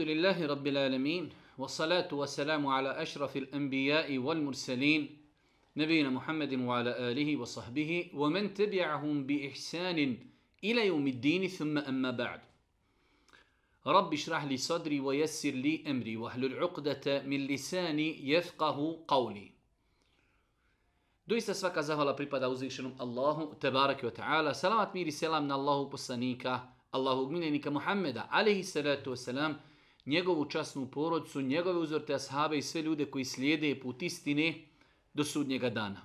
الحمد لله رب العالمين والصلاة والسلام على أشرف الأنبياء والمرسلين نبينا محمد وعلى آله وصحبه ومن تبعهم بإحسان إلى يوم الدين ثم أما بعد رب اشرح لي صدري ويسر لي أمري وأهل العقدة من لساني يفقه قولي Doista svaka zahvala pripada uzvišenom Allahu, tebarake wa ta'ala. Salavat mir i selam na Allahu poslanika, Allahog miljenika Muhammeda, alaihi salatu wasalam, njegovu časnu porodicu, njegove uzorte ashabe i sve ljude koji slijede put istine do sudnjega dana.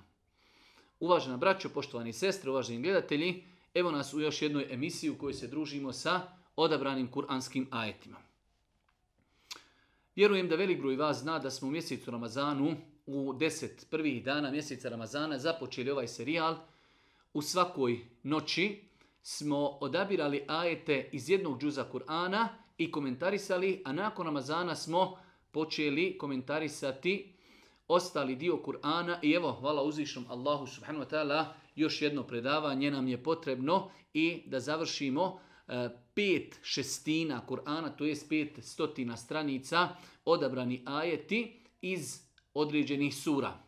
Uvažena braćo, poštovani sestre, uvaženi gledatelji, evo nas u još jednoj emisiji u kojoj se družimo sa odabranim kuranskim ajetima. Vjerujem da velik broj vas zna da smo u mjesecu Ramazanu, u deset prvih dana mjeseca Ramazana, započeli ovaj serijal. U svakoj noći smo odabirali ajete iz jednog džuza Kur'ana i komentarisali, a nakon Ramazana smo počeli komentarisati ostali dio Kur'ana i evo, hvala uzvišnom Allahu subhanahu wa ta'ala, još jedno predavanje nam je potrebno i da završimo e, pet šestina Kur'ana, to je pet stotina stranica, odabrani ajeti iz određenih sura.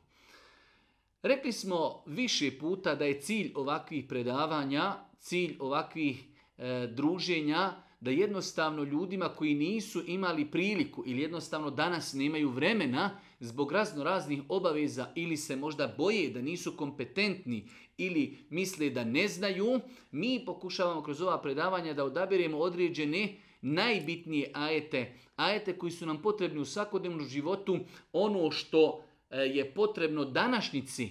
Rekli smo više puta da je cilj ovakvih predavanja, cilj ovakvih e, druženja, da jednostavno ljudima koji nisu imali priliku ili jednostavno danas nemaju vremena zbog razno raznih obaveza ili se možda boje da nisu kompetentni ili misle da ne znaju, mi pokušavamo kroz ova predavanja da odabiremo određene najbitnije ajete, ajete koji su nam potrebni u svakodnevnom životu, ono što e, je potrebno današnjici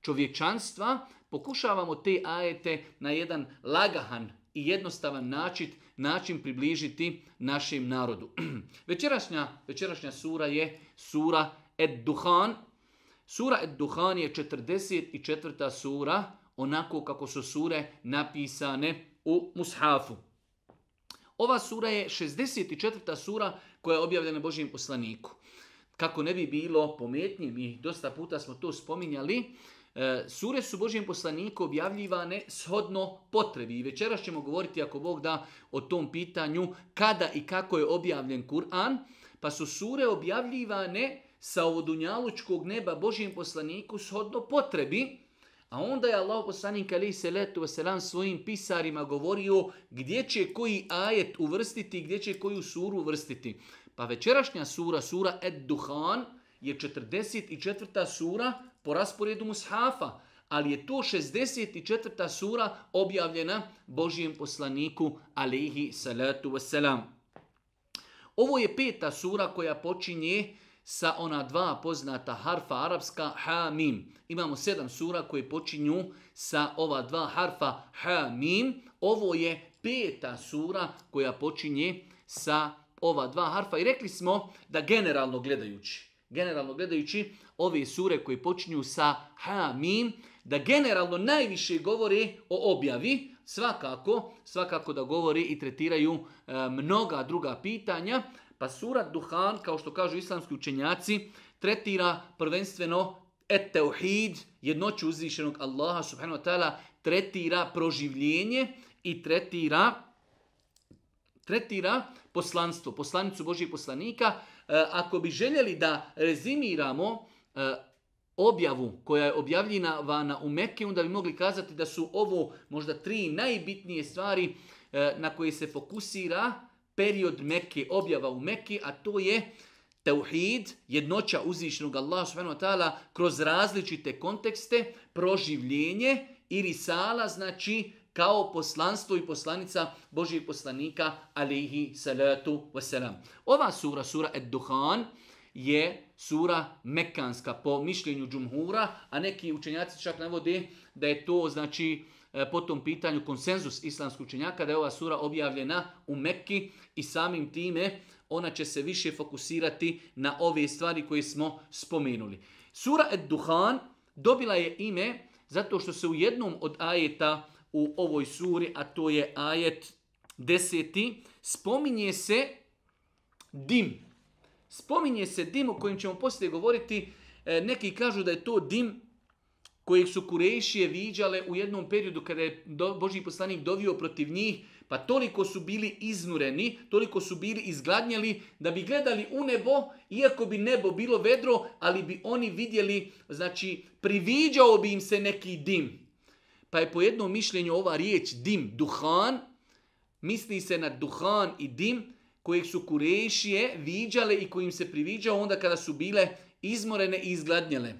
čovječanstva, pokušavamo te ajete na jedan lagahan i jednostavan način način približiti našem narodu. Večerašnja, večerašnja sura je sura Ed-Duhan. Sura Ed-Duhan je 44. sura, onako kako su sure napisane u Mushafu. Ova sura je 64. sura koja je objavljena Božim poslaniku. Kako ne bi bilo pometnje, mi dosta puta smo to spominjali, E, sure su Božijem poslaniku objavljivane shodno potrebi i večeras ćemo govoriti ako Bog da o tom pitanju kada i kako je objavljen Kur'an, pa su sure objavljivane sa ovodunjalučkog neba Božijem poslaniku shodno potrebi, a onda je Allah poslanik ali se letu vaselam svojim pisarima govorio gdje će koji ajet uvrstiti, gdje će koju suru uvrstiti. Pa večerašnja sura, sura Ed-Duhan, je 44. sura po rasporedu mushafa, ali je to 64. sura objavljena Božijem poslaniku alihi salatu wasalam. Ovo je peta sura koja počinje sa ona dva poznata harfa arapska ha-mim. Imamo sedam sura koje počinju sa ova dva harfa ha-mim. Ovo je peta sura koja počinje sa ova dva harfa. I rekli smo da generalno gledajući, generalno gledajući, ove sure koji počinju sa Hamim, da generalno najviše govori o objavi, svakako, svakako da govori i tretiraju e, mnoga druga pitanja, pa sura Duhan, kao što kažu islamski učenjaci, tretira prvenstveno et jednoću uzvišenog Allaha subhanahu wa ta'ala, tretira proživljenje i tretira tretira poslanstvo, poslanicu Božih poslanika, E, ako bi željeli da rezimiramo e, objavu koja je objavljena u Mekke, onda bi mogli kazati da su ovo možda tri najbitnije stvari e, na koje se fokusira period Mekke, objava u Mekke, a to je teuhid, jednoća uzvišnog Allaha subhanahu kroz različite kontekste, proživljenje i risala, znači kao poslanstvo i poslanica Božih poslanika alihi salatu wasalam. Ova sura, sura Ed-Duhan, je sura mekanska po mišljenju džumhura, a neki učenjaci čak navode da je to znači e, po tom pitanju konsenzus islamskih učenjaka da je ova sura objavljena u Mekki i samim time ona će se više fokusirati na ove stvari koje smo spomenuli. Sura Ed-Duhan dobila je ime zato što se u jednom od ajeta u ovoj suri, a to je ajet deseti, spominje se dim. Spominje se dim o kojem ćemo poslije govoriti. E, neki kažu da je to dim kojeg su kurešije viđale u jednom periodu kada je Boži poslanik dovio protiv njih, pa toliko su bili iznureni, toliko su bili izgladnjeli, da bi gledali u nebo, iako bi nebo bilo vedro, ali bi oni vidjeli, znači priviđao bi im se neki dim. Pa je po jednom mišljenju ova riječ dim, duhan, misli se na duhan i dim kojeg su kurešije viđale i kojim se priviđao onda kada su bile izmorene i izgladnjele.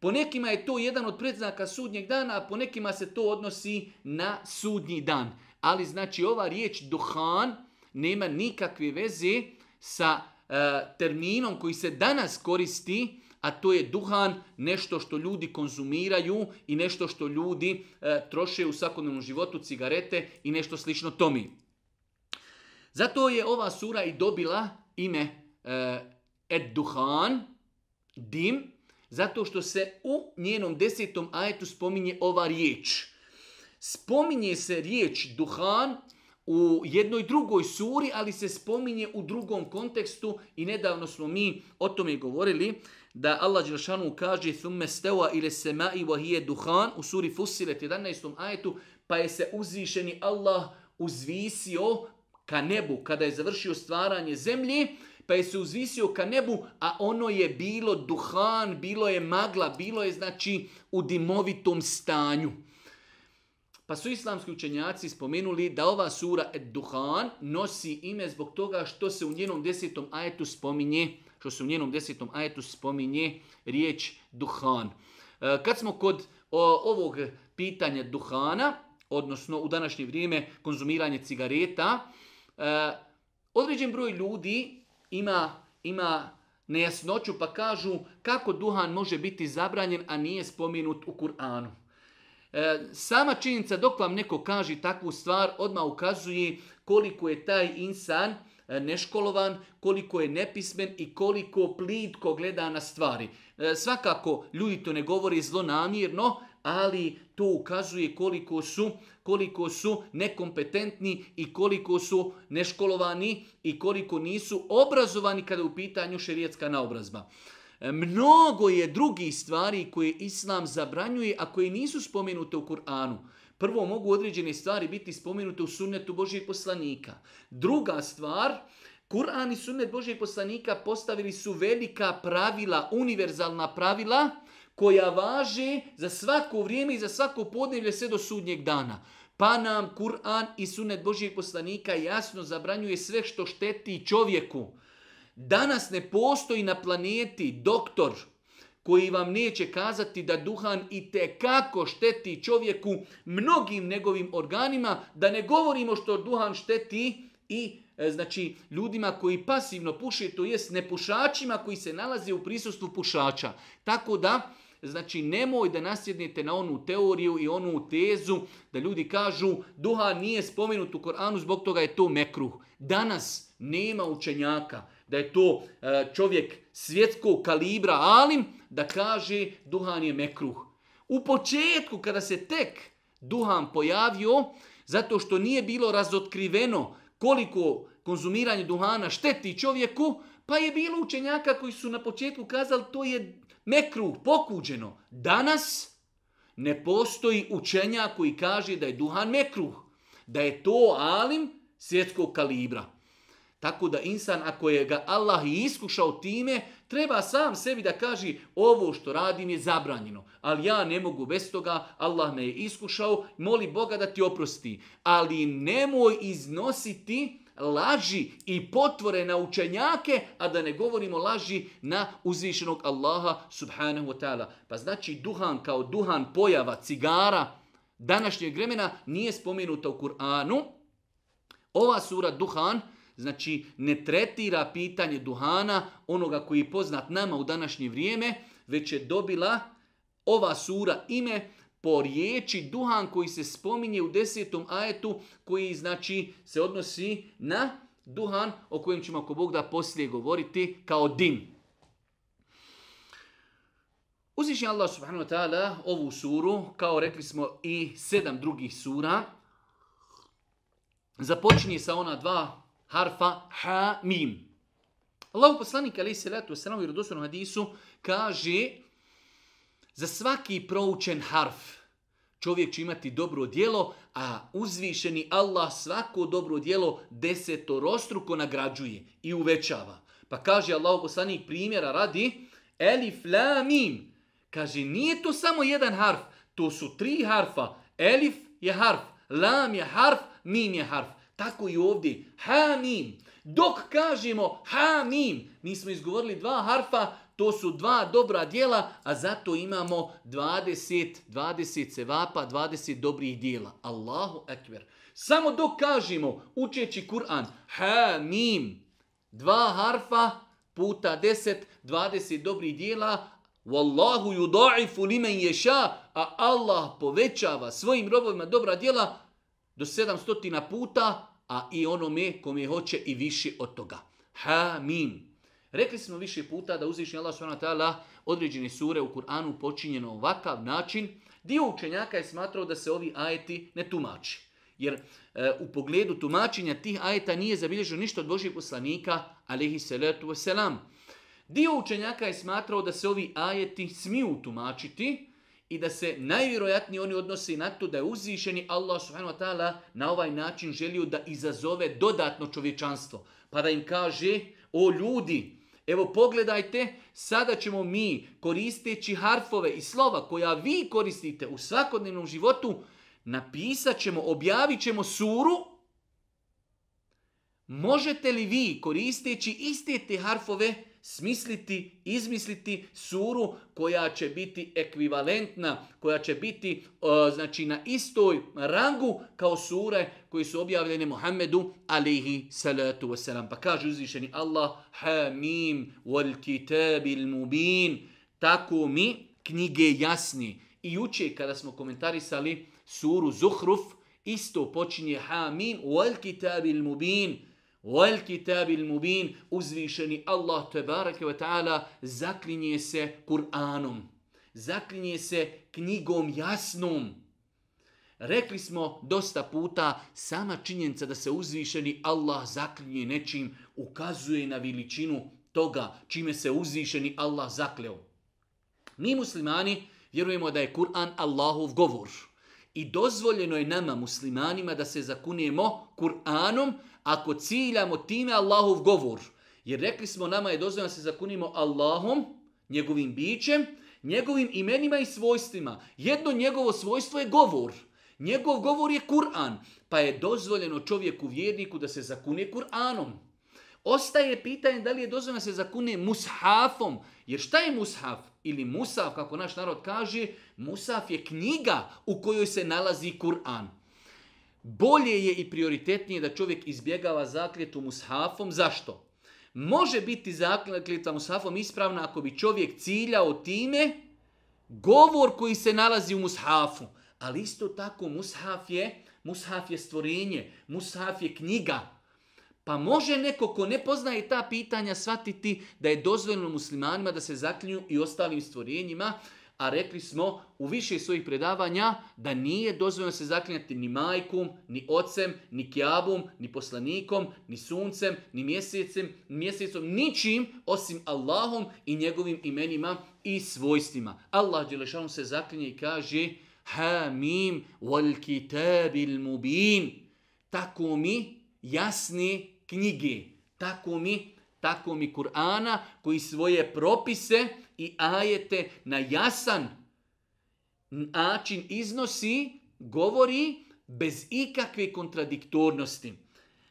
Po nekima je to jedan od predznaka sudnjeg dana, a po nekima se to odnosi na sudnji dan. Ali znači ova riječ duhan nema nikakve veze sa e, terminom koji se danas koristi a to je duhan, nešto što ljudi konzumiraju i nešto što ljudi e, troše u svakodnevnom životu, cigarete i nešto slično tomi. Zato je ova sura i dobila ime e, Ed Duhan, dim, zato što se u njenom desetom ajetu spominje ova riječ. Spominje se riječ duhan u jednoj drugoj suri, ali se spominje u drugom kontekstu i nedavno smo mi o tome govorili da Allah Đelšanu kaže thumme steva ile sema'i vahije duhan u suri Fusilet, 11. ajetu pa je se uzvišeni Allah uzvisio ka nebu kada je završio stvaranje zemlje pa je se uzvisio ka nebu a ono je bilo duhan, bilo je magla, bilo je znači u dimovitom stanju. Pa su islamski učenjaci spomenuli da ova sura Duhan nosi ime zbog toga što se u njenom desetom ajetu spominje što se u njenom desetom ajetu spominje riječ duhan. E, kad smo kod ovog pitanja duhana, odnosno u današnje vrijeme konzumiranje cigareta, e, određen broj ljudi ima, ima nejasnoću pa kažu kako duhan može biti zabranjen, a nije spomenut u Kur'anu. E, sama činjenica dok vam neko kaže takvu stvar odmah ukazuje koliko je taj insan E, neškolovan, koliko je nepismen i koliko plitko gleda na stvari. E, svakako, ljudi to ne govori zlonamirno, ali to ukazuje koliko su, koliko su nekompetentni i koliko su neškolovani i koliko nisu obrazovani kada je u pitanju šerijetska naobrazba. E, mnogo je drugih stvari koje Islam zabranjuje, a koje nisu spomenute u Kur'anu. Prvo, mogu određene stvari biti spomenute u sunnetu Božijeg poslanika. Druga stvar, Kur'an i sunnet Božijeg poslanika postavili su velika pravila, univerzalna pravila, koja važe za svako vrijeme i za svako podnevlje sve do sudnjeg dana. Pa nam Kur'an i sunet Božijeg poslanika jasno zabranjuje sve što šteti čovjeku. Danas ne postoji na planeti doktor, koji vam neće kazati da duhan i kako šteti čovjeku mnogim njegovim organima, da ne govorimo što duhan šteti i e, znači ljudima koji pasivno puše, to jest nepušačima koji se nalaze u prisustvu pušača. Tako da, Znači, nemoj da nasjednete na onu teoriju i onu tezu da ljudi kažu duha nije spomenut u Koranu, zbog toga je to mekruh. Danas nema učenjaka da je to e, čovjek svjetskog kalibra alim, da kaže duhan je mekruh. U početku kada se tek duhan pojavio, zato što nije bilo razotkriveno koliko konzumiranje duhana šteti čovjeku, pa je bilo učenjaka koji su na početku kazali to je mekruh, pokuđeno. Danas ne postoji učenja koji kaže da je duhan mekruh, da je to alim svjetskog kalibra. Tako da insan ako je ga Allah iskušao time, treba sam sebi da kaže ovo što radim je zabranjeno. Ali ja ne mogu bez toga, Allah me je iskušao, moli Boga da ti oprosti. Ali nemoj iznositi laži i potvore na učenjake, a da ne govorimo laži na uzvišenog Allaha subhanahu wa ta'ala. Pa znači duhan kao duhan pojava cigara današnjeg vremena nije spomenuta u Kur'anu. Ova sura Duhan Znači, ne tretira pitanje duhana, onoga koji je poznat nama u današnje vrijeme, već je dobila ova sura ime po riječi duhan koji se spominje u desetom ajetu, koji znači se odnosi na duhan o kojem ćemo ako Bog da poslije govoriti kao dim. Uzvišnji Allah subhanahu wa ta'ala ovu suru, kao rekli smo i sedam drugih sura, započinje sa ona dva harfa ha mim. Allahu poslanik ali se letu u vjerodostojnom hadisu kaže za svaki proučen harf čovjek će imati dobro djelo, a uzvišeni Allah svako dobro djelo desetorostruko nagrađuje i uvećava. Pa kaže Allahu poslanik primjera radi Elif la mim. Kaže nije to samo jedan harf, to su tri harfa. Elif je harf, lam je harf, mim je harf. Tako i ovdje. Hamim. Dok kažemo hamim, mi smo izgovorili dva harfa, to su dva dobra dijela, a zato imamo 20, 20 sevapa, 20 dobrih dijela. Allahu ekber. Samo dok kažemo, učeći Kur'an, hamim, dva harfa puta 10, 20 dobrih dijela, Wallahu yudaifu limen ješa, a Allah povećava svojim robovima dobra djela do 700 puta, a i onome kom je hoće i više od toga. Ha-min. Rekli smo više puta da uzvišnji Allah s.w.t. određene sure u Kur'anu počinje na ovakav način. Dio učenjaka je smatrao da se ovi ajeti ne tumači. Jer e, u pogledu tumačenja tih ajeta nije zabilježeno ništa od Božih poslanika, alihi salatu wasalam. Dio učenjaka je smatrao da se ovi ajeti smiju tumačiti, i da se najvjerojatnije oni odnosi na to da je uzvišeni Allah subhanahu wa ta'ala na ovaj način želio da izazove dodatno čovječanstvo. Pa da im kaže, o ljudi, evo pogledajte, sada ćemo mi koristeći harfove i slova koja vi koristite u svakodnevnom životu, napisat ćemo, objavit ćemo suru, možete li vi koristeći iste te harfove smisliti, izmisliti suru koja će biti ekvivalentna, koja će biti e, znači na istoj rangu kao sure koji su objavljene Muhammedu alihi salatu wasalam. Pa kaže uzvišeni Allah, hamim wal mubin, tako mi knjige jasni. I juče kada smo komentarisali suru Zuhruf, isto počinje hamim wal kitabil mubin, Wal kitabil mubin, uzvišeni Allah tebareke ve taala zaklinje se Kur'anom. Zaklinje se knjigom jasnom. Rekli smo dosta puta, sama činjenica da se uzvišeni Allah zaklinje nečim ukazuje na veličinu toga čime se uzvišeni Allah zakleo. Mi muslimani vjerujemo da je Kur'an Allahov govor. I dozvoljeno je nama muslimanima da se zakunijemo Kur'anom ako ciljamo time Allahov govor. Jer rekli smo, nama je dozvoljeno da se zakunimo Allahom, njegovim bićem, njegovim imenima i svojstvima. Jedno njegovo svojstvo je govor. Njegov govor je Kur'an, pa je dozvoljeno čovjeku vjerniku da se zakune Kur'anom. Ostaje pitanje da li je dozvoljeno da se zakune mushafom. Jer šta je mushaf? Ili musaf, kako naš narod kaže, musaf je knjiga u kojoj se nalazi Kur'an bolje je i prioritetnije da čovjek izbjegava zakljetu mushafom. Zašto? Može biti zakljeta mushafom ispravna ako bi čovjek ciljao time govor koji se nalazi u mushafu. Ali isto tako mushaf je, mushaf je stvorenje, mushaf je knjiga. Pa može neko ko ne poznaje ta pitanja shvatiti da je dozvoljeno muslimanima da se zaklinju i ostalim stvorenjima, a rekli smo u više svojih predavanja da nije dozvoljeno se zaklinjati ni majkom, ni ocem, ni kjabom, ni poslanikom, ni suncem, ni mjesecem, mjesecom, ničim osim Allahom i njegovim imenima i svojstvima. Allah Đelešanu se zaklinje i kaže Hamim wal kitabil mubin Tako mi jasni knjige, tako mi, tako mi Kur'ana koji svoje propise i ajete na jasan način iznosi, govori bez ikakve kontradiktornosti.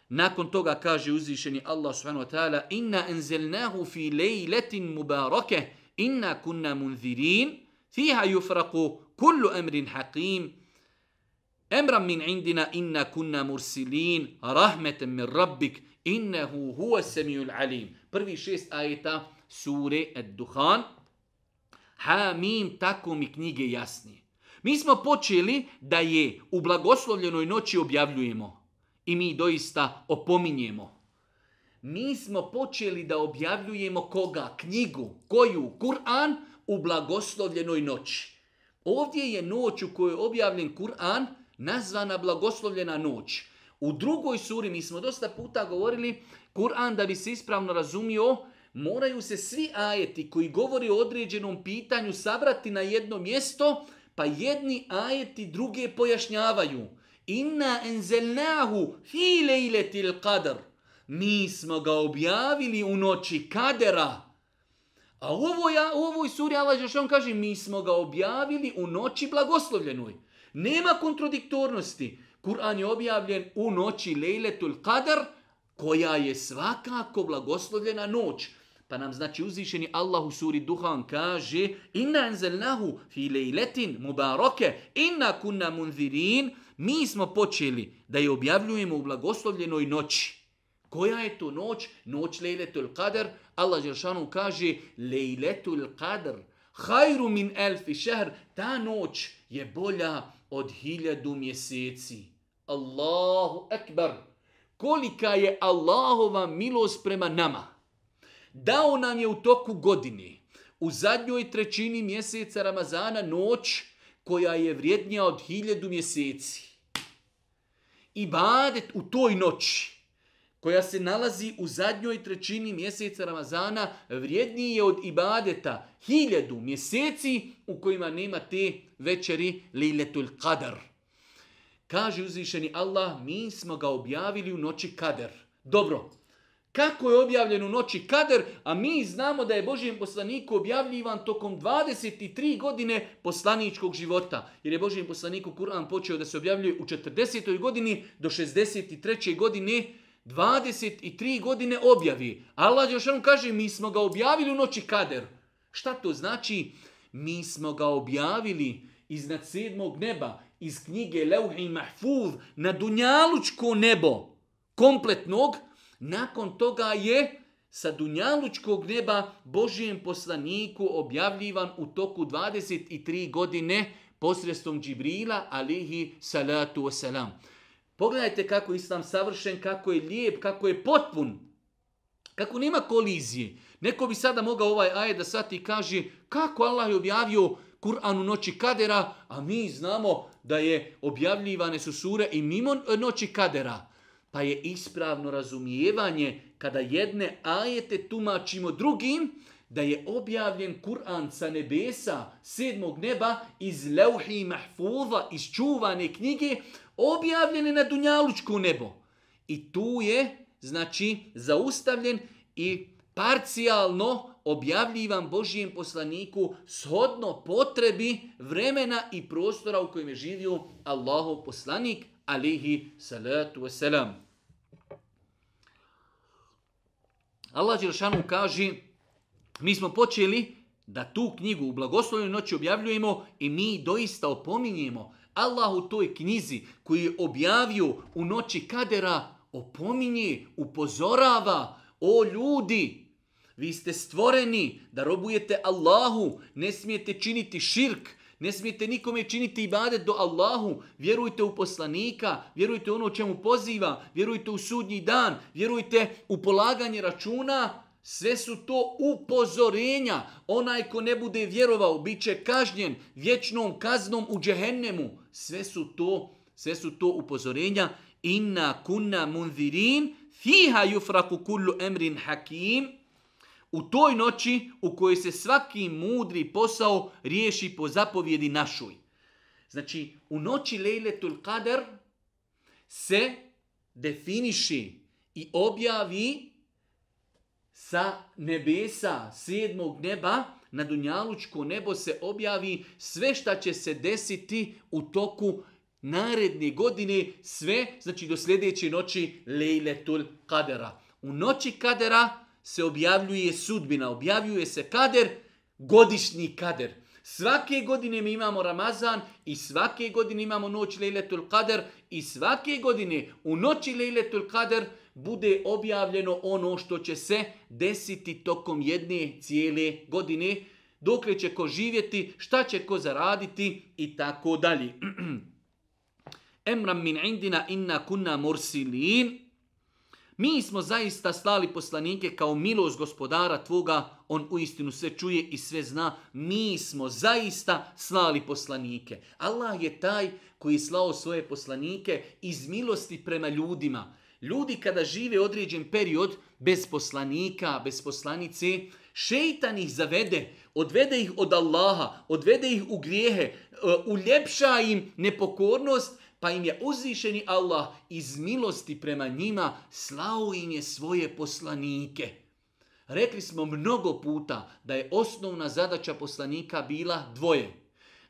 Nakon toga kaže uzvišeni Allah subhanahu wa ta'ala Inna enzelnahu fi lejletin mubarake Inna kunna munzirin Fiha yufraku kullu emrin hakim Emran min indina inna kunna mursilin Rahmeten min rabbik Innehu huwa samiul alim Prvi šest ajeta sure Ad-Duhan im tako mi knjige jasni. Mi smo počeli da je u blagoslovljenoj noći objavljujemo i mi doista opominjemo. Mi smo počeli da objavljujemo koga? Knjigu. Koju? Kur'an u blagoslovljenoj noći. Ovdje je noć u kojoj je objavljen Kur'an nazvana blagoslovljena noć. U drugoj suri mi smo dosta puta govorili Kur'an da bi se ispravno razumio moraju se svi ajeti koji govori o određenom pitanju sabrati na jedno mjesto, pa jedni ajeti druge pojašnjavaju. Inna enzelnahu fi lejletil qadr. Mi smo ga objavili u noći kadera. A ovo ja, u ovoj suri Allah kaže mi smo ga objavili u noći blagoslovljenoj. Nema kontradiktornosti. Kur'an je objavljen u noći Lejletul kadar, koja je svakako blagoslovljena noć. Pa nam znači uzvišeni Allah u suri Duhan kaže Inna enzelnahu fi lejletin mubaroke, inna kunna munzirin Mi smo počeli da je objavljujemo u blagoslovljenoj noći. Koja je to noć? Noć lejletul qadr. Allah Đeršanu kaže lejletul qadr. Hajru min elfi šehr. Ta noć je bolja od hiljadu mjeseci. Allahu ekber. Kolika je Allahova milost prema nama. Dao nam je u toku godine, u zadnjoj trećini mjeseca Ramazana noć koja je vrijednija od hiljedu mjeseci. I badet u toj noći koja se nalazi u zadnjoj trećini mjeseca Ramazana vrijedniji je od ibadeta hiljadu mjeseci u kojima nema te večeri Liletul Qadr. Kaže uzvišeni Allah, mi smo ga objavili u noći Kader. Dobro, kako je objavljen u noći kader, a mi znamo da je Božijem poslaniku objavljivan tokom 23 godine poslaničkog života. Jer je Božijem poslaniku Kur'an počeo da se objavljuje u 40. godini do 63. godine 23 godine objavi. Allah on kaže mi smo ga objavili u noći kader. Šta to znači? Mi smo ga objavili iznad sedmog neba, iz knjige Leuhi Mahfuz, na dunjalučko nebo, kompletnog, nakon toga je sa dunjalučkog neba Božijem poslaniku objavljivan u toku 23 godine posredstvom Džibrila alihi salatu wasalam. Pogledajte kako je Islam savršen, kako je lijep, kako je potpun, kako nema kolizije. Neko bi sada mogao ovaj ajed da sati i kaže kako Allah je objavio Kur'an u noći kadera, a mi znamo da je objavljivane su sure i mimo noći kadera. Pa je ispravno razumijevanje kada jedne ajete tumačimo drugim, da je objavljen Kur'an sa nebesa, sedmog neba, iz leuhi mahfuva, iz čuvane knjige, objavljene na dunjalučko nebo. I tu je, znači, zaustavljen i parcijalno objavljivan Božijem poslaniku shodno potrebi vremena i prostora u kojem je živio Allahov poslanik, alihi salatu wasalam. Allah Đelšanu kaže, mi smo počeli da tu knjigu u blagoslovnoj noći objavljujemo i mi doista opominjemo. Allah u toj knjizi koji je objavio u noći kadera opominje, upozorava, o ljudi, vi ste stvoreni da robujete Allahu, ne smijete činiti širk, ne smijete nikome činiti ibadet do Allahu. Vjerujte u poslanika, vjerujte u ono čemu poziva, vjerujte u sudnji dan, vjerujte u polaganje računa. Sve su to upozorenja. Onaj ko ne bude vjerovao, bit će kažnjen vječnom kaznom u džehennemu. Sve su to, sve su to upozorenja. Inna kunna mundhirin, fiha yufraku kullu emrin hakim u toj noći u kojoj se svaki mudri posao riješi po zapovjedi našoj. Znači, u noći Lejletul Kader se definiši i objavi sa nebesa, sedmog neba, na Dunjalučko nebo se objavi sve šta će se desiti u toku naredne godine, sve, znači do sljedeće noći Lejletul Kadera. U noći Kadera se objavljuje sudbina, objavljuje se kader, godišnji kader. Svake godine mi imamo Ramazan i svake godine imamo noć Lejletul Kader i svake godine u noći Lejletul Kader bude objavljeno ono što će se desiti tokom jedne cijele godine, dokle će ko živjeti, šta će ko zaraditi i tako dalje. Emram min indina inna kunna mursilin mi smo zaista slali poslanike kao milost gospodara tvoga, on uistinu sve čuje i sve zna. Mi smo zaista slali poslanike. Allah je taj koji je slao svoje poslanike iz milosti prema ljudima. Ljudi kada žive određen period bez poslanika, bez poslanice, šeitan ih zavede, odvede ih od Allaha, odvede ih u grijehe, e, uljepša im nepokornost pa im je uzvišeni Allah iz milosti prema njima slao im je svoje poslanike. Rekli smo mnogo puta da je osnovna zadaća poslanika bila dvoje.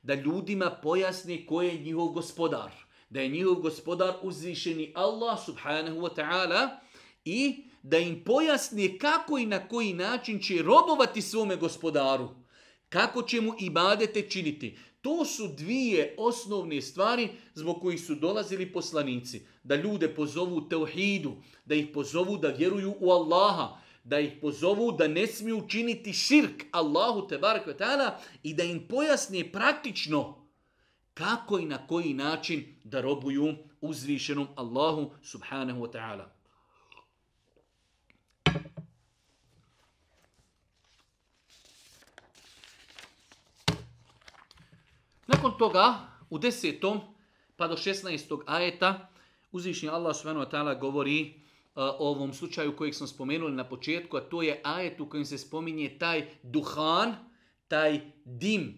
Da ljudima pojasni ko je njihov gospodar. Da je njihov gospodar uzvišeni Allah subhanahu wa ta'ala i da im pojasni kako i na koji način će robovati svome gospodaru. Kako će mu ibadete činiti. To su dvije osnovne stvari zbog kojih su dolazili poslanici. Da ljude pozovu teuhidu, da ih pozovu da vjeruju u Allaha, da ih pozovu da ne smiju učiniti širk Allahu te ta'ala i da im pojasni praktično kako i na koji način da robuju uzvišenom Allahu subhanahu wa ta'ala. Nakon toga, u desetom pa do 16. ajeta, uzvišnji Allah subhanahu govori o ovom slučaju kojeg smo spomenuli na početku, a to je ajet u kojem se spominje taj duhan, taj dim.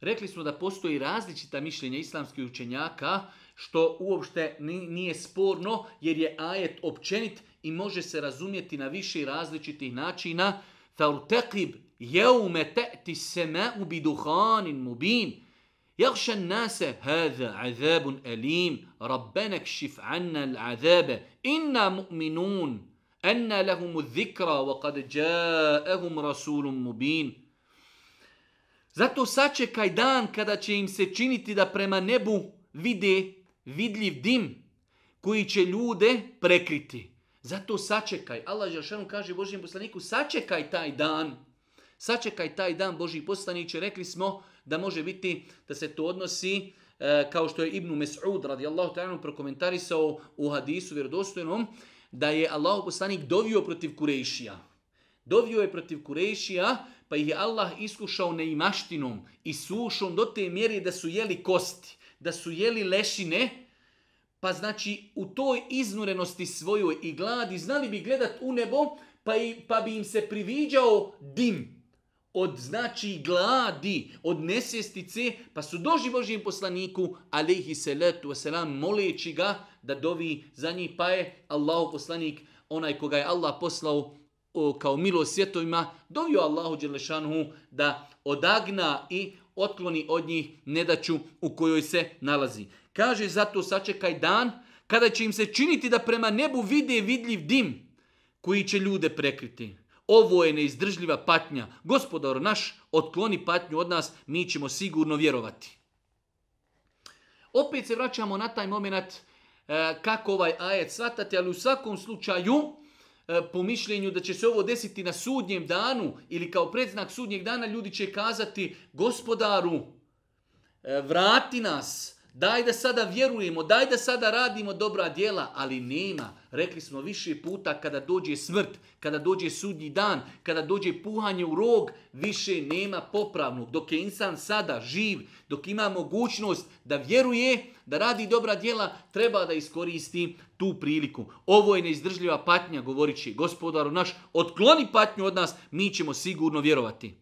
Rekli smo da postoji različita mišljenja islamskih učenjaka, što uopšte nije sporno, jer je ajet općenit i može se razumjeti na više različitih načina. Faurtekib jeume te'ti seme ubi duhanin mubin. يغشى الناس هذا عذاب أليم ربنا اكشف عنا العذاب إنا مؤمنون أن لهم الذكرى وقد جاءهم رسول mubin. Zato sačekaj dan kada će im se činiti da prema nebu vide vidljiv dim koji će ljude prekriti. Zato sačekaj. Allah Žešanu kaže Božijem poslaniku sačekaj taj dan. Sačekaj taj dan Božji poslaniće. Rekli smo da može biti da se to odnosi e, kao što je Ibnu Mes'ud radijallahu ta'ala prokomentarisao u hadisu vjerodostojnom da je Allah poslanik dovio protiv Kurejšija. Dovio je protiv Kurejšija pa ih je Allah iskušao neimaštinom i sušom do te mjere da su jeli kosti, da su jeli lešine, pa znači u toj iznurenosti svojoj i gladi znali bi gledat u nebo pa, i, pa bi im se priviđao dim od znači gladi, od nesvjestice, pa su došli Božijem poslaniku, alaihi salatu wasalam, moleći ga da dovi za njih, pa je Allahu poslanik, onaj koga je Allah poslao o, kao milo svjetovima, dovio Allahu Đelešanu da odagna i otkloni od njih nedaću u kojoj se nalazi. Kaže, zato sačekaj dan kada će im se činiti da prema nebu vide vidljiv dim koji će ljude prekriti. Ovo je neizdržljiva patnja. Gospodar naš, otkloni patnju od nas, mi ćemo sigurno vjerovati. Opet se vraćamo na taj moment e, kako ovaj ajet svatati, ali u svakom slučaju e, po mišljenju da će se ovo desiti na sudnjem danu ili kao predznak sudnjeg dana ljudi će kazati gospodaru e, vrati nas, Daj da sada vjerujemo, daj da sada radimo dobra djela, ali nema. Rekli smo više puta kada dođe smrt, kada dođe sudnji dan, kada dođe puhanje u rog, više nema popravnog. Dok je insan sada živ, dok ima mogućnost da vjeruje, da radi dobra djela, treba da iskoristi tu priliku. Ovo je neizdržljiva patnja, govorići gospodaru naš, otkloni patnju od nas, mi ćemo sigurno vjerovati.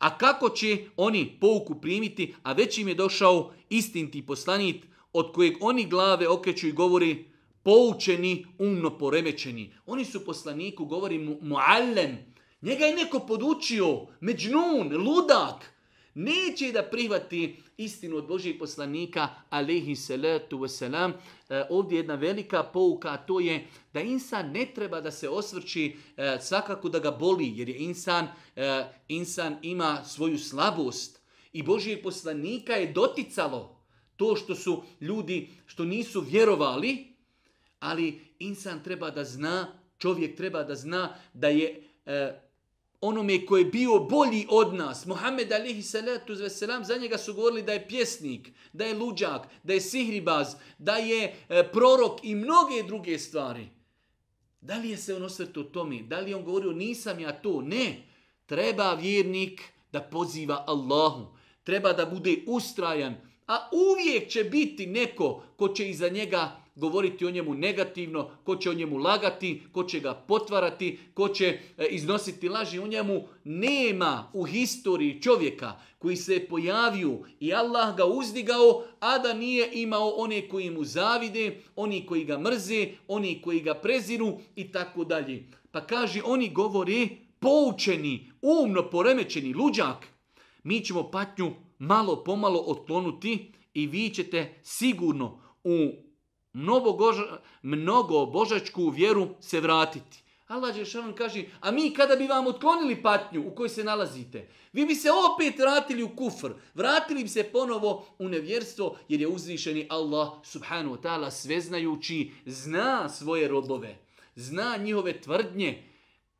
A kako će oni pouku primiti, a već im je došao istinti poslanit od kojeg oni glave okreću i govori poučeni, umno poremećeni. Oni su poslaniku, govori mu, muallem. Njega je neko podučio, međnun, ludak neće da prihvati istinu od Božih poslanika, alihi salatu wasalam. E, ovdje jedna velika pouka, a to je da insan ne treba da se osvrći e, svakako da ga boli, jer je insan, e, insan ima svoju slabost i Božih poslanika je doticalo to što su ljudi, što nisu vjerovali, ali insan treba da zna, čovjek treba da zna da je onome koji je bio bolji od nas. Mohamed alihi salatu veselam, za njega su govorili da je pjesnik, da je luđak, da je sihribaz, da je e, prorok i mnoge druge stvari. Da li je se on osvrto tome? Da li je on govorio nisam ja to? Ne. Treba vjernik da poziva Allahu. Treba da bude ustrajan. A uvijek će biti neko ko će iza njega govoriti o njemu negativno, ko će o njemu lagati, ko će ga potvarati, ko će e, iznositi laži u njemu. Nema u historiji čovjeka koji se pojavio i Allah ga uzdigao, a da nije imao one koji mu zavide, oni koji ga mrze, oni koji ga preziru i tako dalje. Pa kaže, oni govori, poučeni, umno poremećeni, luđak. Mi ćemo patnju malo pomalo otlonuti i vi ćete sigurno u mnogo božačku vjeru se vratiti. Allah Đelšanu kaže, a mi kada bi vam otklonili patnju u kojoj se nalazite, vi bi se opet vratili u kufr, vratili bi se ponovo u nevjerstvo, jer je uzvišeni Allah subhanahu wa ta'ala sveznajući, zna svoje robove, zna njihove tvrdnje.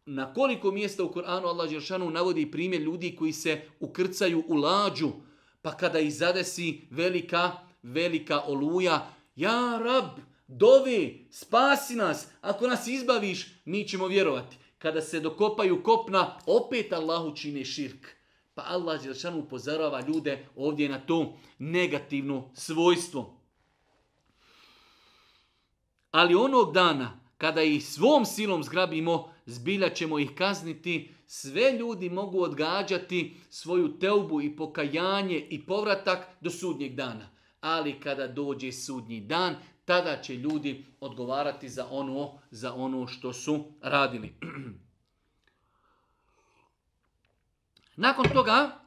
Na koliko mjesta u Koranu Allah navodi navodi primjer ljudi koji se ukrcaju u lađu, pa kada ih zadesi velika, velika oluja, ja rab, dovi, spasi nas. Ako nas izbaviš, mi ćemo vjerovati. Kada se dokopaju kopna, opet Allahu čine širk. Pa Allah Đelšanu upozorava ljude ovdje na to negativno svojstvo. Ali onog dana, kada ih svom silom zgrabimo, zbilja ćemo ih kazniti. Sve ljudi mogu odgađati svoju teubu i pokajanje i povratak do sudnjeg dana ali kada dođe sudnji dan, tada će ljudi odgovarati za ono, za ono što su radili. Nakon toga,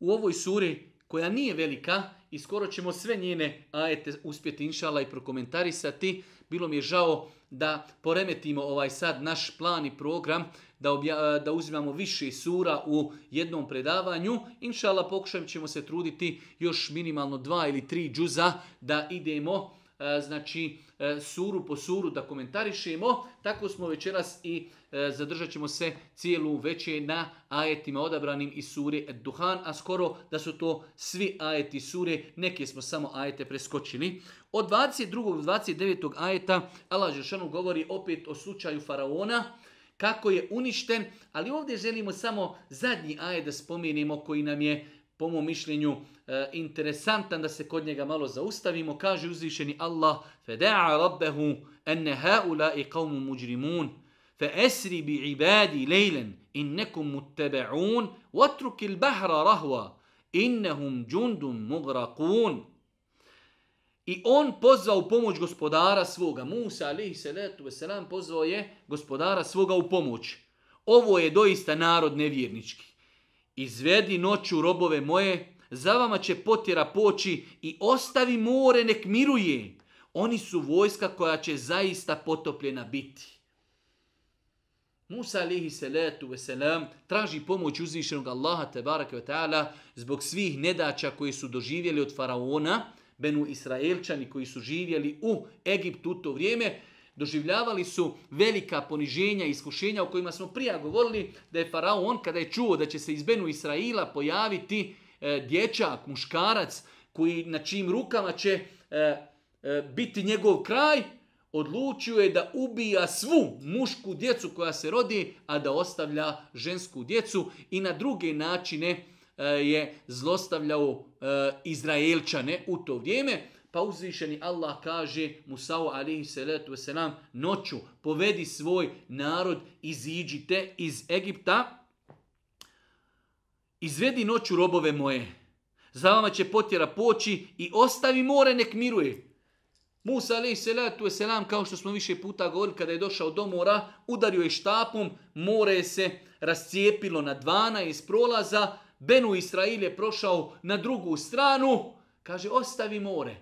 u ovoj suri koja nije velika i skoro ćemo sve njene ajete uspjeti inšala i prokomentarisati, bilo mi je žao da poremetimo ovaj sad naš plan i program, da, e, da uzimamo više sura u jednom predavanju. Inšala pokušajem ćemo se truditi još minimalno dva ili tri džuza da idemo E, znači e, suru po suru da komentarišemo. Tako smo večeras i e, zadržat ćemo se cijelu večer na ajetima odabranim iz sure Duhan, a skoro da su to svi ajeti sure, neke smo samo ajete preskočili. Od 22. do 29. ajeta Allah Žešanu govori opet o slučaju Faraona, kako je uništen, ali ovdje želimo samo zadnji ajet da spomenemo koji nam je po mom mišljenju E, interesantan da se kod njega malo zaustavimo. Kaže uzvišeni Allah, فَدَعَ رَبَّهُ أَنَّ هَاُلَاءِ قَوْمُ مُجْرِمُونَ فَأَسْرِ بِعِبَادِ لَيْلًا إِنَّكُمْ مُتَّبَعُونَ وَاتْرُكِ الْبَحْرَ رَهْوَا إِنَّهُمْ جُنْدٌ مُغْرَقُونَ I on pozvao u pomoć gospodara svoga. Musa, alihi salatu veselam, pozvao je gospodara svoga u pomoć. Ovo je doista narod nevjernički. Izvedi noću robove moje za vama će potjera poći i ostavi more nek miruje. Oni su vojska koja će zaista potopljena biti. Musa alihi salatu veselam traži pomoć uzvišenog Allaha tebaraka ve ta'ala zbog svih nedaća koji su doživjeli od faraona, Benu Israelčani koji su živjeli u Egiptu u to vrijeme, doživljavali su velika poniženja i iskušenja o kojima smo prije govorili da je faraon kada je čuo da će se iz Benu Israila pojaviti E, dječak, muškarac, koji na čijim rukama će e, e, biti njegov kraj, odlučio je da ubija svu mušku djecu koja se rodi, a da ostavlja žensku djecu i na druge načine je zlostavljao Izraelčane u to vrijeme. Pa uzvišeni Allah kaže Musa'u alihi salatu wasalam noću povedi svoj narod, iziđite iz Egipta Izvedi noću robove moje. Za vama će potjera poći i ostavi more nek miruje. Musa alaih salatu selam kao što smo više puta govorili, kada je došao do mora, udario je štapom, more se rascijepilo na iz prolaza, Benu Israil je prošao na drugu stranu, kaže ostavi more.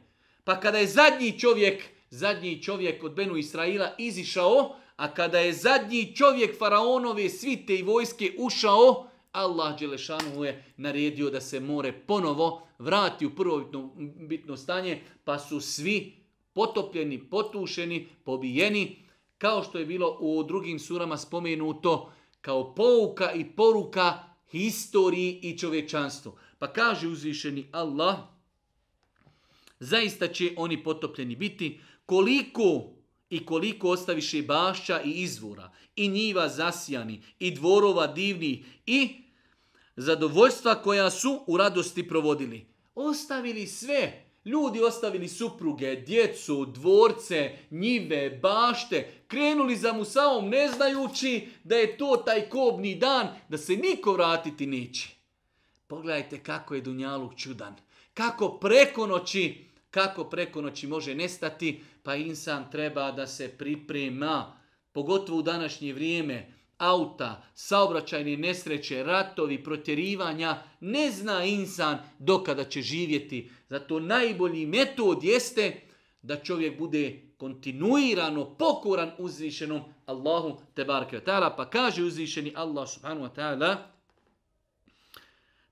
Pa kada je zadnji čovjek, zadnji čovjek od Benu Israila izišao, a kada je zadnji čovjek faraonove svite i vojske ušao, Allah Đelešanu je naredio da se more ponovo vrati u prvobitno bitno stanje, pa su svi potopljeni, potušeni, pobijeni, kao što je bilo u drugim surama spomenuto, kao pouka i poruka historiji i čovječanstvu. Pa kaže uzvišeni Allah, zaista će oni potopljeni biti, koliko i koliko ostaviše bašća i izvora, i njiva zasijani, i dvorova divnih, i zadovoljstva koja su u radosti provodili. Ostavili sve. Ljudi ostavili supruge, djecu, dvorce, njive, bašte, krenuli za Musaom ne znajući da je to taj kobni dan, da se niko vratiti neće. Pogledajte kako je Dunjaluk čudan. Kako preko noći, kako preko noći može nestati, pa insan treba da se priprema, pogotovo u današnje vrijeme auta, saobraćajne nesreće, ratovi, protjerivanja, ne zna insan dokada će živjeti. Zato najbolji metod jeste da čovjek bude kontinuirano pokoran uzvišenom Allahu te taala pa kaže uzvišeni Allah subhanahu wa taala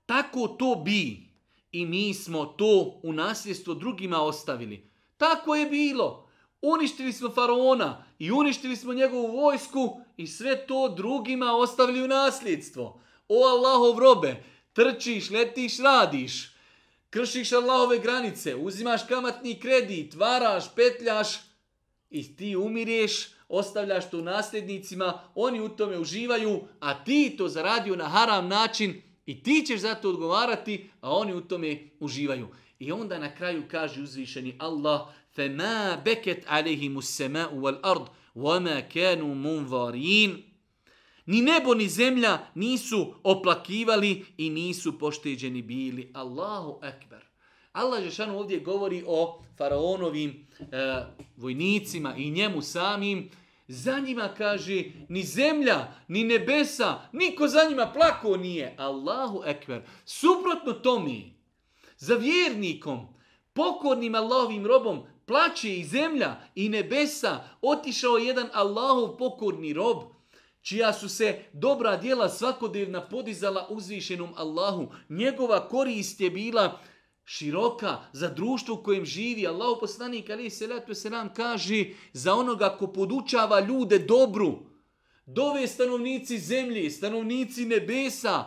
tako to bi i mi smo to u nasljedstvo drugima ostavili tako je bilo Uništili smo faraona i uništili smo njegovu vojsku i sve to drugima ostavili nasljedstvo. O Allahov robe, trčiš, letiš, radiš. Kršiš Allahove granice, uzimaš kamatni kredit, varaš, petljaš i ti umireš, ostavljaš to nasljednicima, oni u tome uživaju, a ti to zaradio na haram način i ti ćeš za to odgovarati, a oni u tome uživaju. I onda na kraju kaže uzvišeni Allah, فما بكت عليهم السماء والأرض وما كانوا مُنْوَارِينَ Ni nebo ni zemlja nisu oplakivali i nisu pošteđeni bili. Allahu akbar. Allah Žešanu ovdje govori o faraonovim e, vojnicima i njemu samim. Za njima kaže ni zemlja, ni nebesa, niko za njima plako nije. Allahu ekber. Suprotno mi, za vjernikom, pokornim Allahovim robom, plaće i zemlja i nebesa, otišao je jedan Allahov pokorni rob, čija su se dobra djela svakodnevna podizala uzvišenom Allahu. Njegova korist je bila široka za društvo u kojem živi. Allah poslanik ali se nam kaže za onoga ko podučava ljude dobru. Dove stanovnici zemlje, stanovnici nebesa,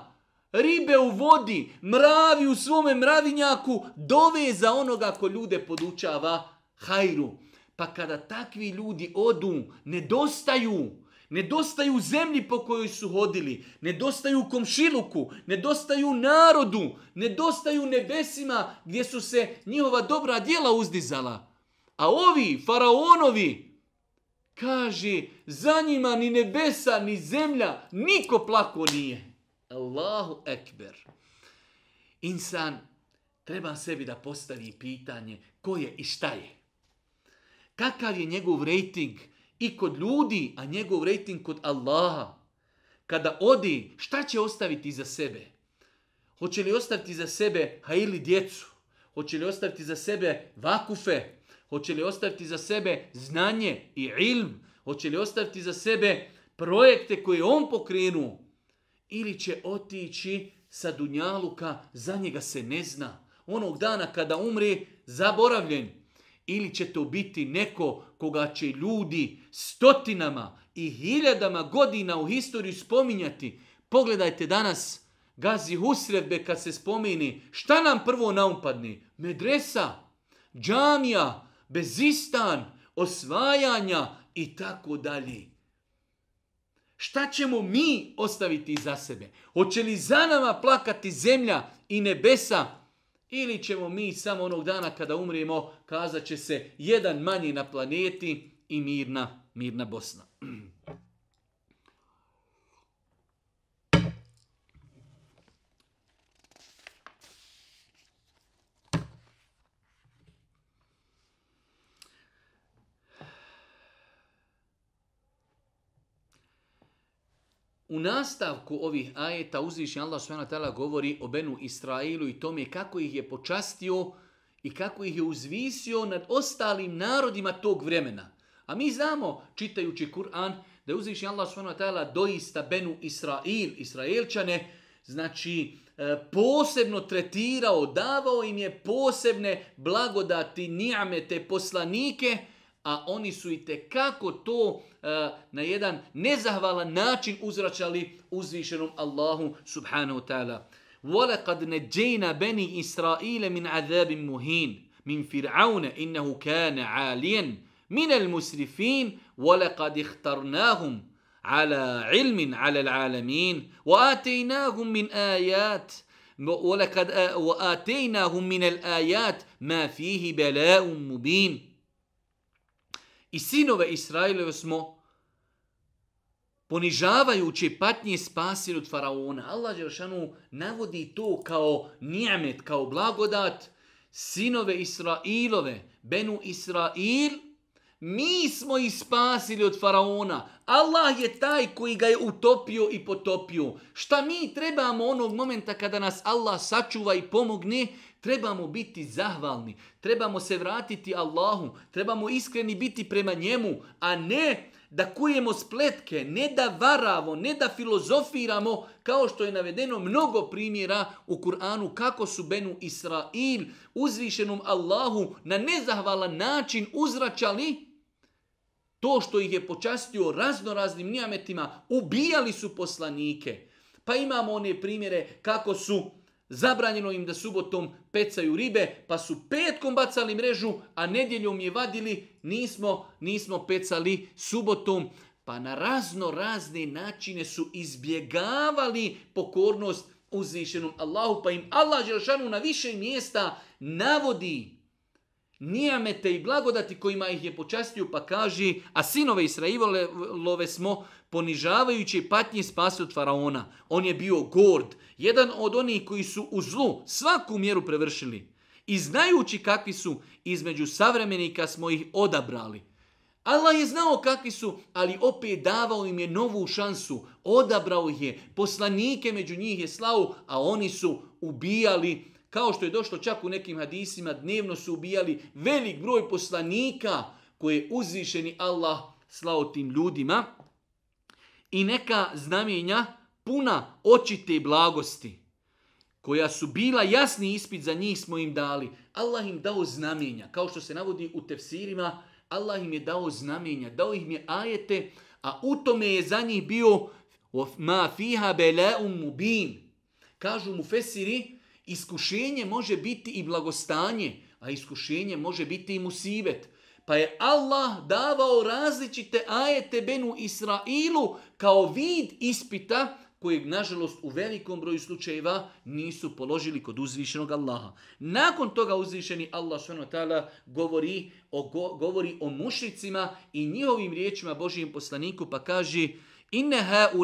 ribe u vodi, mravi u svome mravinjaku, dove za onoga ko ljude podučava hajru. Pa kada takvi ljudi odu, nedostaju, nedostaju zemlji po kojoj su hodili, nedostaju komšiluku, nedostaju narodu, nedostaju nebesima gdje su se njihova dobra djela uzdizala. A ovi, faraonovi, kaže, za njima ni nebesa, ni zemlja, niko plako nije. Allahu ekber. Insan treba sebi da postavi pitanje ko je i šta je kakav je njegov rejting i kod ljudi, a njegov rejting kod Allaha. Kada odi, šta će ostaviti za sebe? Hoće li ostaviti za sebe hajili djecu? Hoće li ostaviti za sebe vakufe? Hoće li ostaviti za sebe znanje i ilm? Hoće li ostaviti za sebe projekte koje on pokrenuo? Ili će otići sa Dunjaluka, za njega se ne zna. Onog dana kada umri, zaboravljen, ili će to biti neko koga će ljudi stotinama i hiljadama godina u historiju spominjati. Pogledajte danas Gazi Husredbe kad se spomeni, šta nam prvo naupadni. Medresa, džamija, bezistan, osvajanja i tako dalje. Šta ćemo mi ostaviti za sebe? Hoće li za nama plakati zemlja i nebesa? Ili ćemo mi samo onog dana kada umrijemo kazat će se jedan manji na planeti i mirna, mirna Bosna. U nastavku ovih ajeta uzvišnji Allah s.w.t. govori o Benu Israilu i tome kako ih je počastio i kako ih je uzvisio nad ostalim narodima tog vremena. A mi znamo, čitajući Kur'an, da je uzvišnji Allah s.w.t. doista Benu Israil, Israelčane, znači e, posebno tretirao, davao im je posebne blagodati, nijamete, poslanike, a oni su i kako to e, na jedan nezahvalan način uzračali uzvišenom Allahu subhanahu ta'ala. ولقد نجينا بني إسرائيل من عذاب مهين من فرعون إنه كان عاليا من المسرفين ولقد اخترناهم على علم على العالمين وآتيناهم من آيات ولقد وآتيناهم من الآيات ما فيه بلاء مبين إسينو sinove Israilove ponižavajući patnje spasili od faraona. Allah Jeršanu navodi to kao nijamet, kao blagodat sinove Israilove, Benu Israil, mi smo ih spasili od faraona. Allah je taj koji ga je utopio i potopio. Šta mi trebamo onog momenta kada nas Allah sačuva i pomogne, Trebamo biti zahvalni, trebamo se vratiti Allahu, trebamo iskreni biti prema njemu, a ne da kujemo spletke, ne da varavo, ne da filozofiramo, kao što je navedeno mnogo primjera u Kur'anu kako su Benu Israil uzvišenom Allahu na nezahvalan način uzračali to što ih je počastio raznoraznim njametima, ubijali su poslanike. Pa imamo one primjere kako su Zabranjeno im da subotom pecaju ribe, pa su petkom bacali mrežu, a nedjeljom je vadili, nismo, nismo pecali subotom. Pa na razno razne načine su izbjegavali pokornost uzvišenom Allahu, pa im Allah Želšanu na više mjesta navodi nijamete i blagodati kojima ih je počastio, pa kaže, a sinove israivolove smo ponižavajući patnje spasi od faraona. On je bio gord, jedan od onih koji su u zlu svaku mjeru prevršili. I znajući kakvi su, između savremenika smo ih odabrali. Allah je znao kakvi su, ali opet davao im je novu šansu. Odabrao ih je, poslanike među njih je slao, a oni su ubijali kao što je došlo čak u nekim hadisima, dnevno su ubijali velik broj poslanika koje je uzvišeni Allah slao tim ljudima i neka znamenja puna očite blagosti koja su bila jasni ispit za njih smo im dali. Allah im dao znamenja, kao što se navodi u tefsirima, Allah im je dao znamenja, dao im je ajete, a u tome je za njih bio ma fiha beleum mubin. Kažu mu fesiri, iskušenje može biti i blagostanje, a iskušenje može biti i musivet. Pa je Allah davao različite ajete Benu Israilu kao vid ispita kojeg, nažalost, u velikom broju slučajeva nisu položili kod uzvišenog Allaha. Nakon toga uzvišeni Allah taala govori o, govori o mušicima i njihovim riječima Božijem poslaniku pa kaže Inne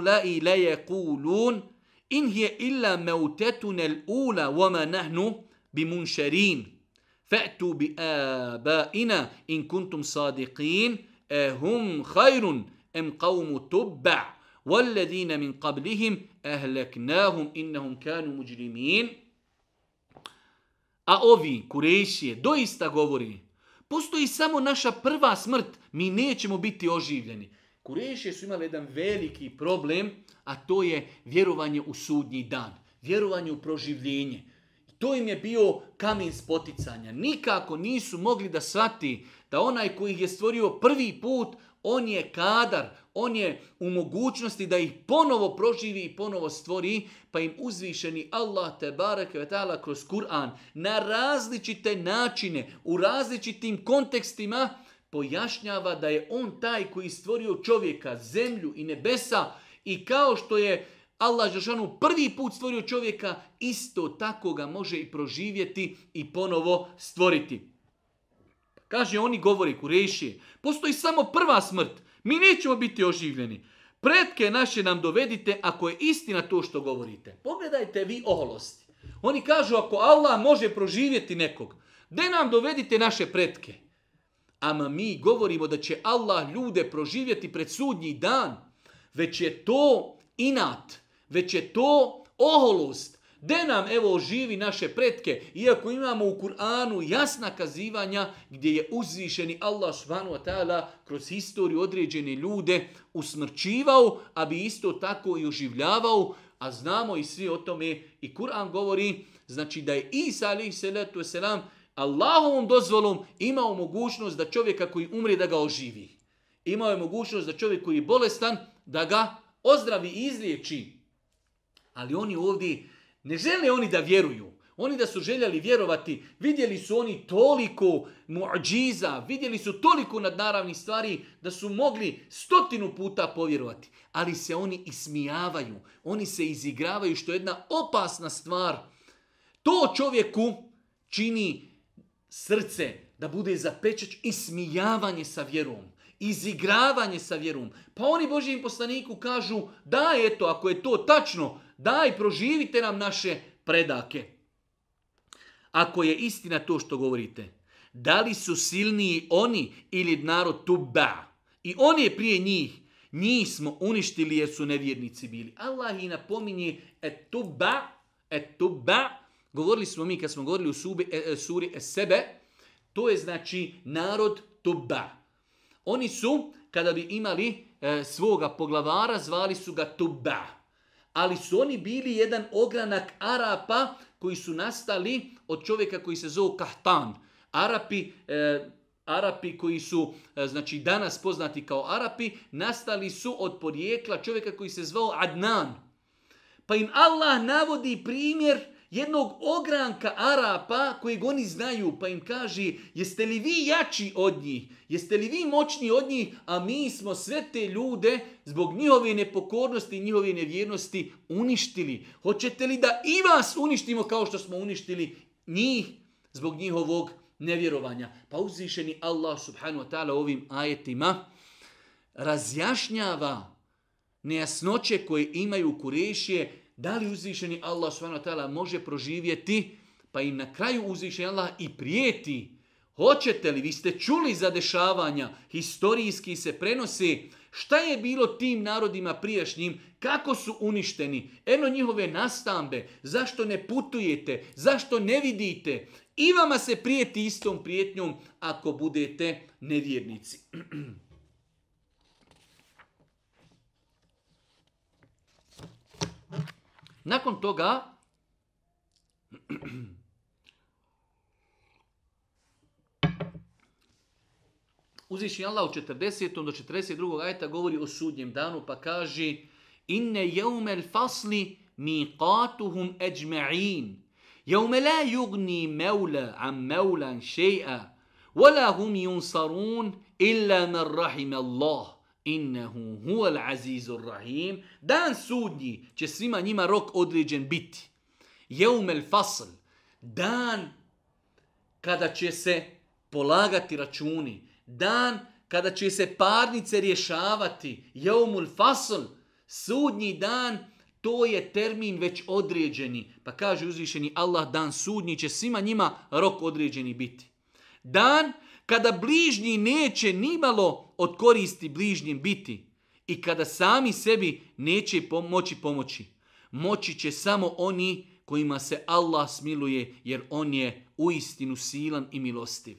leje la yaqulun إن هي إلا موتتنا الأولى وما نحن بمنشرين فأتوا بآبائنا إن كنتم صادقين أهم خير أم قوم تبع والذين من قبلهم أهلكناهم إنهم كانوا مجرمين A ovi, kurejšije, doista govori, postoji samo naša prva smrt, mi nećemo biti oživljeni. Kurešije su imali jedan veliki problem, a to je vjerovanje u sudnji dan, vjerovanje u proživljenje. To im je bio kamen spoticanja. Nikako nisu mogli da shvati da onaj koji ih je stvorio prvi put, on je kadar, on je u mogućnosti da ih ponovo proživi i ponovo stvori, pa im uzvišeni Allah te taala kroz Kur'an na različite načine, u različitim kontekstima pojašnjava da je on taj koji stvorio čovjeka, zemlju i nebesa i kao što je Allah Žešanu prvi put stvorio čovjeka, isto tako ga može i proživjeti i ponovo stvoriti. Kaže, oni govori kurešije, postoji samo prva smrt, mi nećemo biti oživljeni. Pretke naše nam dovedite ako je istina to što govorite. Pogledajte vi oholosti. Oni kažu, ako Allah može proživjeti nekog, gdje nam dovedite naše pretke? Ama mi govorimo da će Allah ljude proživjeti pred sudnji dan. Već je to inat, već je to oholost. De nam evo živi naše pretke, iako imamo u Kur'anu jasna kazivanja gdje je uzvišeni Allah subhanahu kroz historiju određene ljude usmrčivao, a bi isto tako i oživljavao, a znamo i svi o tome i Kur'an govori, znači da je Isa alaihi salatu wasalam Allahovom dozvolom imao mogućnost da čovjeka koji umri da ga oživi. Imao je mogućnost da čovjek koji je bolestan da ga ozdravi i izliječi. Ali oni ovdje ne žele oni da vjeruju. Oni da su željeli vjerovati, vidjeli su oni toliko muđiza, vidjeli su toliko nadnaravnih stvari da su mogli stotinu puta povjerovati. Ali se oni ismijavaju, oni se izigravaju što je jedna opasna stvar. To čovjeku čini srce da bude zapečeć i smijavanje sa vjerom, izigravanje sa vjerom. Pa oni Božijim poslaniku kažu, da eto, ako je to tačno, daj, proživite nam naše predake. Ako je istina to što govorite, da li su silniji oni ili narod tuba? I oni je prije njih. Njih smo uništili jer su nevjernici bili. Allah i napominje et tuba, et tuba, Govorili smo mi kad smo govorili u subi, e, e, suri e, to je znači narod Tuba. Oni su, kada bi imali e, svoga poglavara, zvali su ga Tuba. Ali su oni bili jedan ogranak Arapa koji su nastali od čovjeka koji se zove Kahtan. Arapi, Arapi koji su znači danas poznati kao Arapi nastali su od porijekla čovjeka koji se zvao Adnan. Pa im Allah navodi primjer jednog ogranka Arapa kojeg oni znaju, pa im kaže jeste li vi jači od njih, jeste li vi moćni od njih, a mi smo sve te ljude zbog njihove nepokornosti i njihove nevjernosti uništili. Hoćete li da i vas uništimo kao što smo uništili njih zbog njihovog nevjerovanja? Pa uzvišeni Allah subhanu wa ta'ala ovim ajetima razjašnjava nejasnoće koje imaju kurešije da li uzvišeni Allah subhanahu može proživjeti pa im na kraju uzvišeni Allah i prijeti Hoćete li, vi ste čuli za dešavanja, historijski se prenosi, šta je bilo tim narodima prijašnjim, kako su uništeni, eno njihove nastambe, zašto ne putujete, zašto ne vidite, i vama se prijeti istom prijetnjom ako budete nevjernici. Nakon toga, uzvišnji Allah u 40. do 42. ajta govori o sudnjem danu pa kaže Inne jeumel fasli miqatuhum ejma'in jeume la yugni mevla am mevlan še'a Wala hum yunsarun illa man rahim Allah. Innehu huel azizur rahim. Dan sudnji će svima njima rok određen biti. Jeumel fasl. Dan kada će se polagati računi. Dan kada će se parnice rješavati. Jeumul fasl. Sudnji dan to je termin već određeni. Pa kaže uzvišeni Allah dan sudnji će svima njima rok određeni biti. Dan kada bližnji neće nimalo od koristi bližnjim biti i kada sami sebi neće moći pomoći. Moći će samo oni kojima se Allah smiluje jer on je uistinu silan i milostiv.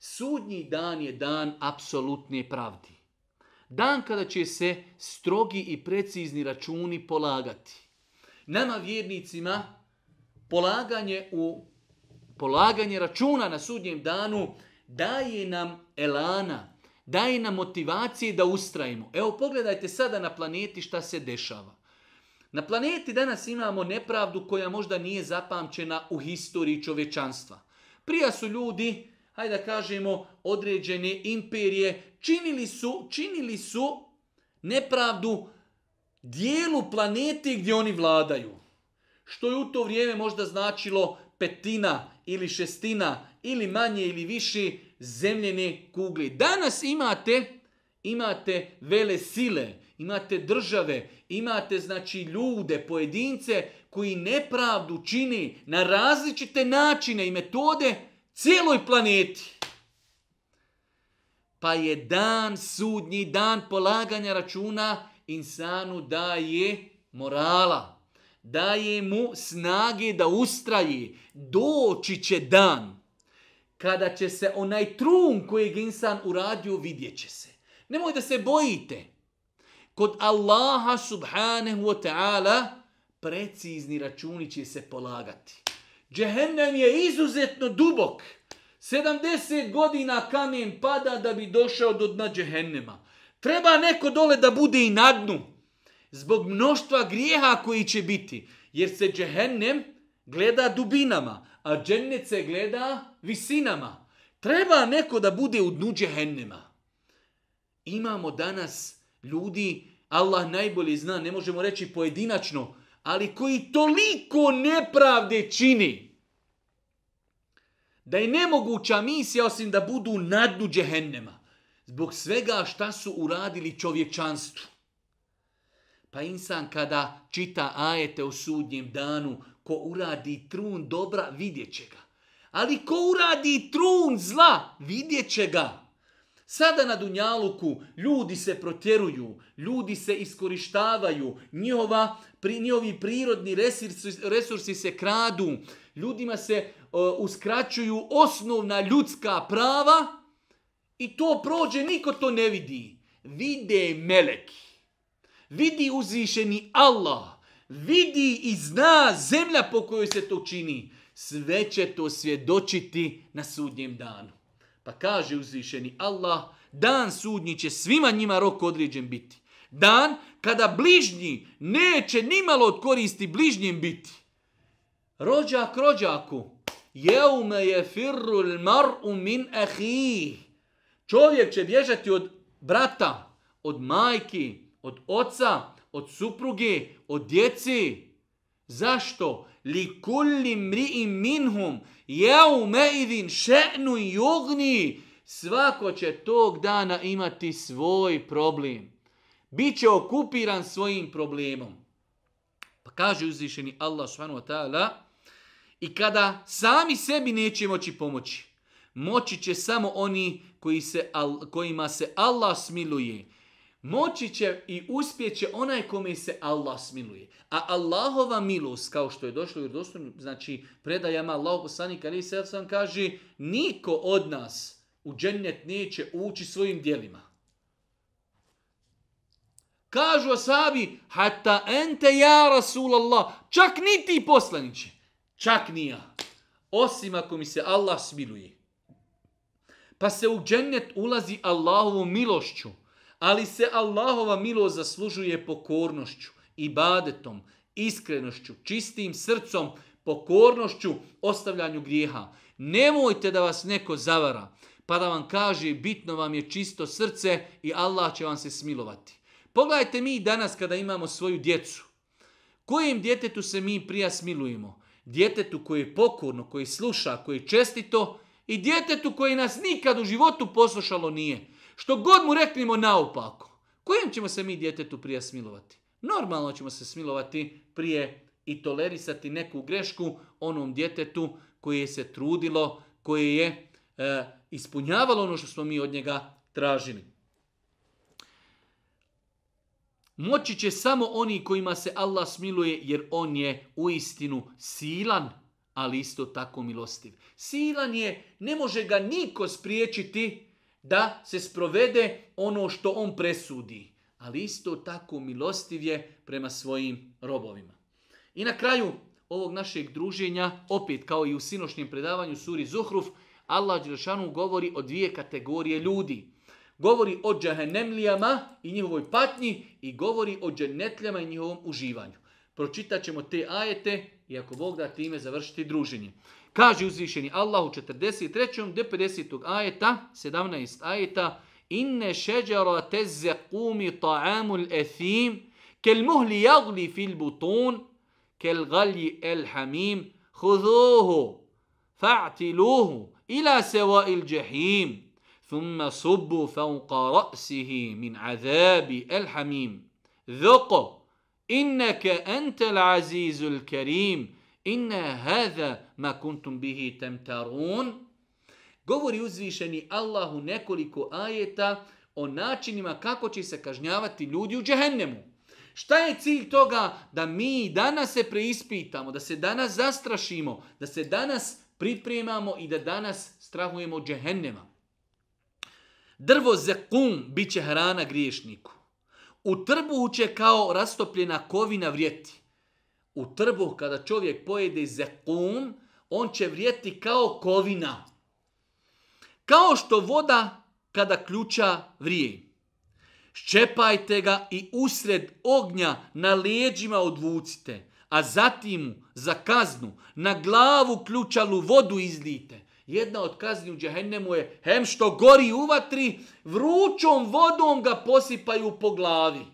Sudnji dan je dan apsolutne pravdi. Dan kada će se strogi i precizni računi polagati. Nama vjernicima polaganje u polaganje računa na sudnjem danu daje nam elana, Daje nam motivacije da ustrajimo. Evo pogledajte sada na planeti šta se dešava. Na planeti danas imamo nepravdu koja možda nije zapamćena u historiji čovečanstva. Prija su ljudi, hajde da kažemo, određene imperije, činili su, činili su nepravdu dijelu planete gdje oni vladaju. Što je u to vrijeme možda značilo petina ili šestina ili manje ili više zemljene kugli. Danas imate, imate vele sile, imate države, imate znači ljude, pojedince koji nepravdu čini na različite načine i metode cijeloj planeti. Pa je dan sudnji, dan polaganja računa insanu daje morala, daje mu snage da ustraji, doći će dan kada će se onaj trun kojeg insan uradio vidjet će se. Nemoj da se bojite. Kod Allaha subhanahu wa ta'ala precizni računi će se polagati. Džehennem je izuzetno dubok. 70 godina kamen pada da bi došao do dna Treba neko dole da bude i na dnu. Zbog mnoštva grijeha koji će biti. Jer se džehennem gleda dubinama a džennet se gleda visinama. Treba neko da bude u dnu džehennema. Imamo danas ljudi, Allah najbolje zna, ne možemo reći pojedinačno, ali koji toliko nepravde čini da je nemoguća misija osim da budu na dnu džehennema. Zbog svega šta su uradili čovječanstvu. Pa insan kada čita ajete o sudnjem danu, ko uradi trun dobra, vidjet će ga. Ali ko uradi trun zla, vidjet će ga. Sada na Dunjaluku ljudi se protjeruju, ljudi se iskorištavaju, njihova, pri, njihovi prirodni resursi, se kradu, ljudima se o, uskraćuju osnovna ljudska prava i to prođe, niko to ne vidi. Vide melek, vidi uzvišeni Allah, vidi i zna zemlja po kojoj se to čini. Sve će to svjedočiti na sudnjem danu. Pa kaže uzvišeni Allah, dan sudnji će svima njima rok određen biti. Dan kada bližnji neće nimalo od koristi bližnjem biti. Rođak rođaku, jeume je firrul mar'u min Čovjek će bježati od brata, od majki, od oca, od supruge, od djeci. Zašto? Li kulli i minhum me idin še'nu jugni. Svako će tog dana imati svoj problem. Biće okupiran svojim problemom. Pa kaže uzvišeni Allah subhanahu i kada sami sebi neće moći pomoći, moći će samo oni kojima se Allah smiluje Moći će i uspjeće onaj kome se Allah smiluje. A Allahova milost, kao što je došlo u znači predajama Allah poslanika kaže niko od nas u džennet neće ući svojim dijelima. Kažu asabi, hata ente ja Allah, čak ni ti poslaniće, čak ni ja. Osim ako mi se Allah smiluje. Pa se u džennet ulazi Allahovom milošću ali se Allahova milost zaslužuje pokornošću, ibadetom, iskrenošću, čistim srcom, pokornošću, ostavljanju grijeha. Nemojte da vas neko zavara, pa da vam kaže bitno vam je čisto srce i Allah će vam se smilovati. Pogledajte mi danas kada imamo svoju djecu. Kojem djetetu se mi prija smilujemo? Djetetu koje je pokorno, koji sluša, koji je čestito i djetetu koje nas nikad u životu poslušalo nije. Što god mu reknemo naopako. Kojem ćemo se mi djetetu prije smilovati? Normalno ćemo se smilovati prije i tolerisati neku grešku onom djetetu koje je se trudilo, koje je e, ispunjavalo ono što smo mi od njega tražili. Moći će samo oni kojima se Allah smiluje jer on je u istinu silan, ali isto tako milostiv. Silan je, ne može ga niko spriječiti da se sprovede ono što on presudi. Ali isto tako milostiv je prema svojim robovima. I na kraju ovog našeg druženja, opet kao i u sinošnjem predavanju Suri Zuhruf, Allah govori o dvije kategorije ljudi. Govori o džahenemlijama i njihovoj patnji i govori o dženetljama i njihovom uživanju. Pročitat ćemo te ajete i ako Bog da time završiti druženje. Kaže uzvišeni Allah u 43. do 50. ajeta, 17 ajeta, Inne šeđara te zekumi ta'amu l'ethim, kel muhli jagli fil buton, kel galji el hamim, huduhu, fa'tiluhu, ila seva il džahim, ثم صبوا فوق رأسه من عذاب الحميم ذق إنك أنت العزيز الكريم Inne hadha ma kuntum bihi temtarun. Govori uzvišeni Allahu nekoliko ajeta o načinima kako će se kažnjavati ljudi u džehennemu. Šta je cilj toga? Da mi danas se preispitamo, da se danas zastrašimo, da se danas pripremamo i da danas strahujemo džehennema. Drvo zekum bit će hrana griješniku. U trbu će kao rastopljena kovina vrijeti u trbu kada čovjek pojede zekum, on će vrijeti kao kovina. Kao što voda kada ključa vrije. Ščepajte ga i usred ognja na leđima odvucite, a zatim za kaznu na glavu ključalu vodu izlijte. Jedna od kazni u džehennemu je hem što gori u vatri, vrućom vodom ga posipaju po glavi.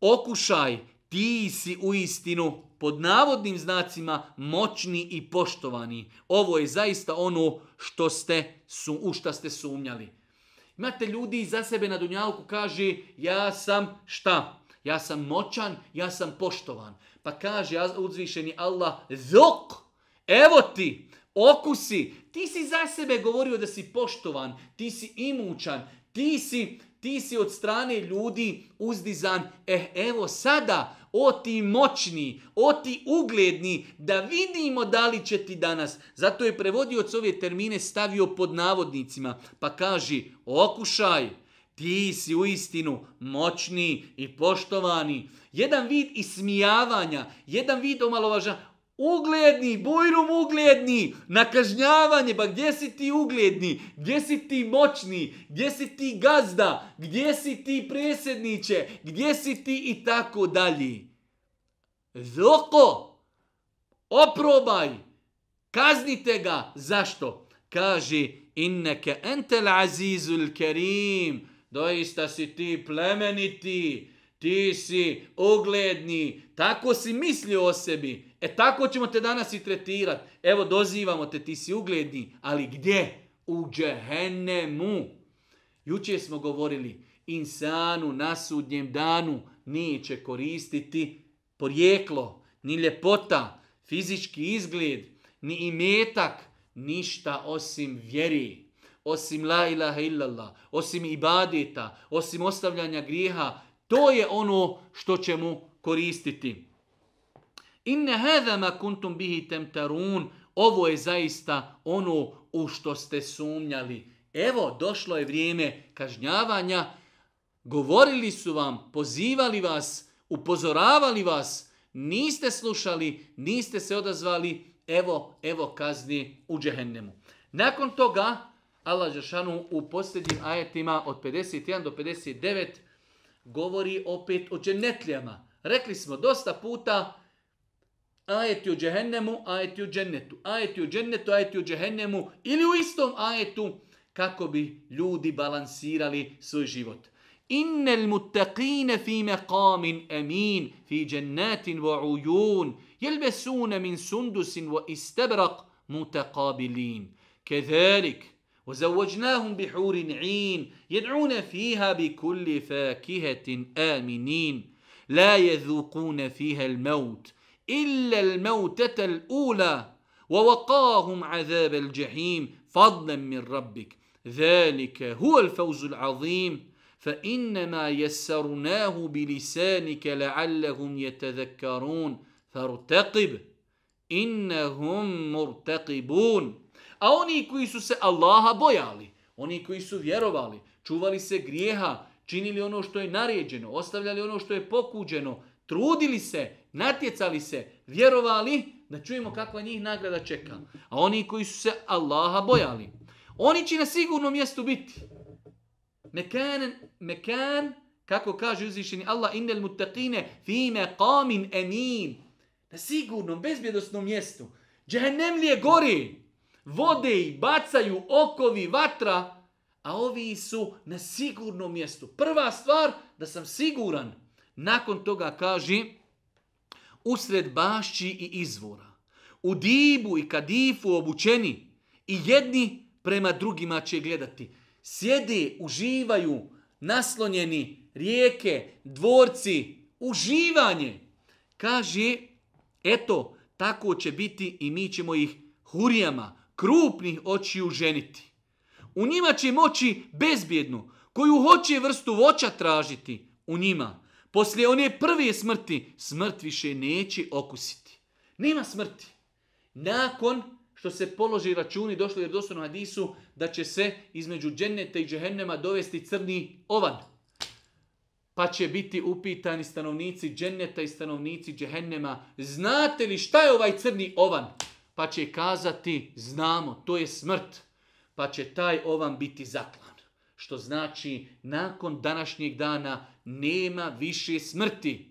Okušaj ti si u istinu pod navodnim znacima moćni i poštovani. Ovo je zaista ono što ste, u šta ste sumnjali. Imate ljudi za sebe na Dunjalku kaže ja sam šta? Ja sam moćan, ja sam poštovan. Pa kaže uzvišeni Allah, zok, evo ti, okusi, ti si za sebe govorio da si poštovan, ti si imućan, ti si ti si od strane ljudi uzdizan, eh, evo sada, o ti moćni, o ti ugledni, da vidimo da li će ti danas. Zato je prevodioc ove termine stavio pod navodnicima, pa kaže, okušaj, ti si u istinu moćni i poštovani. Jedan vid ismijavanja, jedan vid omalovaža, Ugledni, bujrum ugledni, kažnjavanje pa gdje si ti ugledni, gdje si ti moćni, gdje si ti gazda, gdje si ti presedniče gdje si ti i tako dalje. Zoko! oprobaj, kaznite ga. Zašto? Kaže, inneke entel azizul kerim, doista si ti plemeniti, ti si ugledni tako si mislio o sebi. E tako ćemo te danas i tretirat. Evo dozivamo te, ti si ugledni, ali gdje? U džehennemu. Jučer smo govorili, insanu na sudnjem danu neće koristiti porijeklo, ni ljepota, fizički izgled, ni imetak, ništa osim vjeri. Osim la ilaha illallah, osim ibadeta, osim ostavljanja grijeha, to je ono što će mu koristiti. Inne hada ma kuntum bihi temtarun. Ovo je zaista ono u što ste sumnjali. Evo, došlo je vrijeme kažnjavanja. Govorili su vam, pozivali vas, upozoravali vas. Niste slušali, niste se odazvali. Evo, evo kazni u džehennemu. Nakon toga, Allah Žešanu u posljednjim ajetima od 51 do 59 govori opet o dženetlijama. Rekli smo dosta puta, ajetu džehennemu, ajetu džennetu, ajetu džennetu, ajetu džehennemu ili u istom ajetu kako bi ljudi balansirali svoj život. Innel muttaqine fi meqamin emin fi džennatin wa ujun, jelbesune min sundusin wa istabrak mutaqabilin. Kedherik, وزوجناهم بحور عين يدعون فيها بكل فاكهة آمنين لا يذوقون فيها الموت Illel meu tetel ule, wavaqahum debel đhim, fadnem mir rabbik. Velike huuel feuuzul avim, fe innema je sa run nehu bili senikele allehum je tede karun, faru mor A oni koji su se Allaha bojali. oni koji su vjerovali. Čuvali se grijeha činili ono što je naređeno. ostavljali ono što je pokuđeno, Trudili se natjecali se, vjerovali, da čujemo kakva njih nagrada čeka. A oni koji su se Allaha bojali. Oni će na sigurnom mjestu biti. Mekan, mekan, kako kaže uzvišeni Allah, indel mutaqine, fime qamin emin. Na sigurnom, bezbjedosnom mjestu. je gori, vode i bacaju okovi vatra, a ovi su na sigurnom mjestu. Prva stvar, da sam siguran. Nakon toga kaže, usred bašći i izvora, u dibu i kadifu obučeni i jedni prema drugima će gledati. Sjede, uživaju, naslonjeni, rijeke, dvorci, uživanje. Kaže, eto, tako će biti i mi ćemo ih hurijama, krupnih očiju ženiti. U njima će moći bezbjednu, koju hoće vrstu voća tražiti, u njima poslije one prve smrti, smrt više neće okusiti. Nema smrti. Nakon što se položi računi, došlo je doslovno na da će se između dženneta i džehennema dovesti crni ovan. Pa će biti upitani stanovnici dženneta i stanovnici džehennema, znate li šta je ovaj crni ovan? Pa će kazati, znamo, to je smrt. Pa će taj ovan biti zaklan. Što znači, nakon današnjeg dana nema više smrti.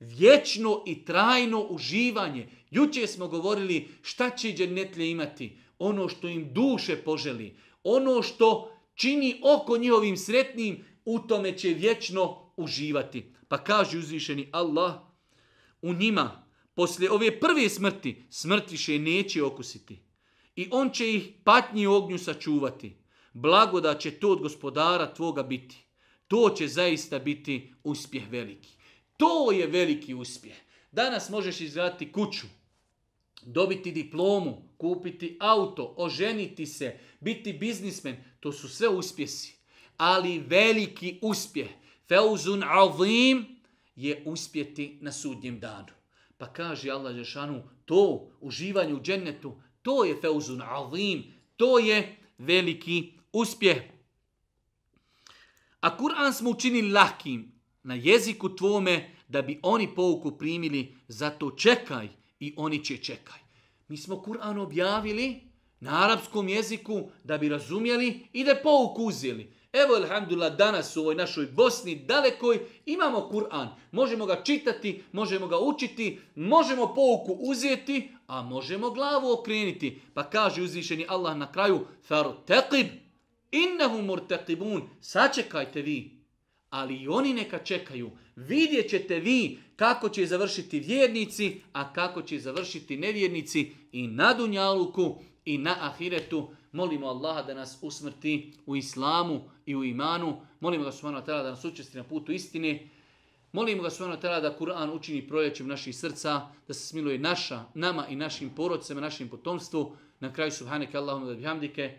Vječno i trajno uživanje. Juče smo govorili šta će dženetlje imati. Ono što im duše poželi. Ono što čini oko njihovim sretnim, u tome će vječno uživati. Pa kaže uzvišeni Allah, u njima, poslije ove prve smrti, smrtiše više neće okusiti. I on će ih patnji ognju sačuvati. Blagoda će to od gospodara tvoga biti. To će zaista biti uspjeh veliki. To je veliki uspjeh. Danas možeš izgraditi kuću, dobiti diplomu, kupiti auto, oženiti se, biti biznismen. To su sve uspjesi. Ali veliki uspjeh, feuzun avim, je uspjeti na sudnjem danu. Pa kaže Allah Žešanu, to uživanje u džennetu, to je feuzun avim, to je veliki uspjeh. A Kur'an smo učinili lahkim na jeziku tvome da bi oni pouku primili, zato čekaj i oni će čekaj. Mi smo Kur'an objavili na arapskom jeziku da bi razumjeli i da pouku uzeli. Evo, alhamdulillah, danas u ovoj našoj Bosni dalekoj imamo Kur'an. Možemo ga čitati, možemo ga učiti, možemo pouku uzeti, a možemo glavu okrenuti. Pa kaže uzvišeni Allah na kraju, فَرْتَقِبْ Innehu murtaqibun. Sačekajte vi. Ali i oni neka čekaju. Vidjet ćete vi kako će završiti vjernici, a kako će završiti nevjernici i na Dunjaluku i na Ahiretu. Molimo Allaha da nas usmrti u islamu i u imanu. Molimo ga subhanahu da nas učesti na putu istine. Molimo ga subhanahu da Kur'an učini projećem naših srca, da se smiluje naša, nama i našim porodcima, našim potomstvu. Na kraju subhanahu Allahumma da bihamdike.